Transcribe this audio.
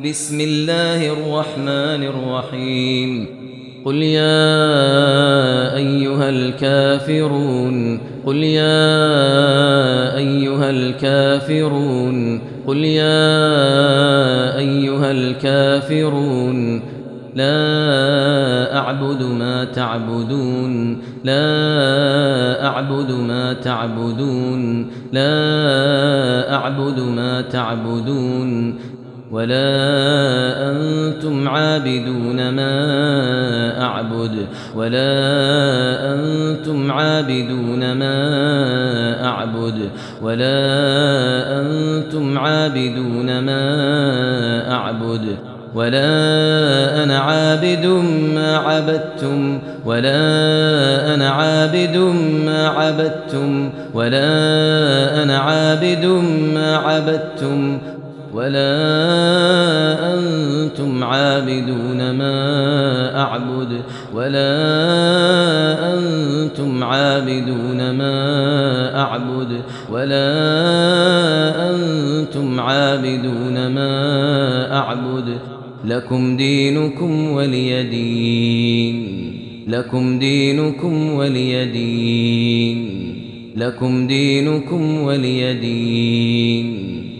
بسم الله الرحمن الرحيم. قل يا أيها الكافرون قل يا أيها الكافرون قل يا أيها الكافرون لا أعبد ما تعبدون لا أعبد ما تعبدون لا أعبد ما تعبدون ولا أنتم عابدون ما أعبد ولا أنتم عابدون ما أعبد ولا أنتم عابدون ما أعبد ولا أنا عابد ما عبدتم ولا أنا عابد ما عبدتم ولا أنا عابد ما عبدتم ولا أنتم عابدون ما أعبد ولا أنتم عابدون ما أعبد ولا أنتم عابدون ما أعبد لكم دينكم ولي دين لكم دينكم ولي دين لكم دينكم ولي دين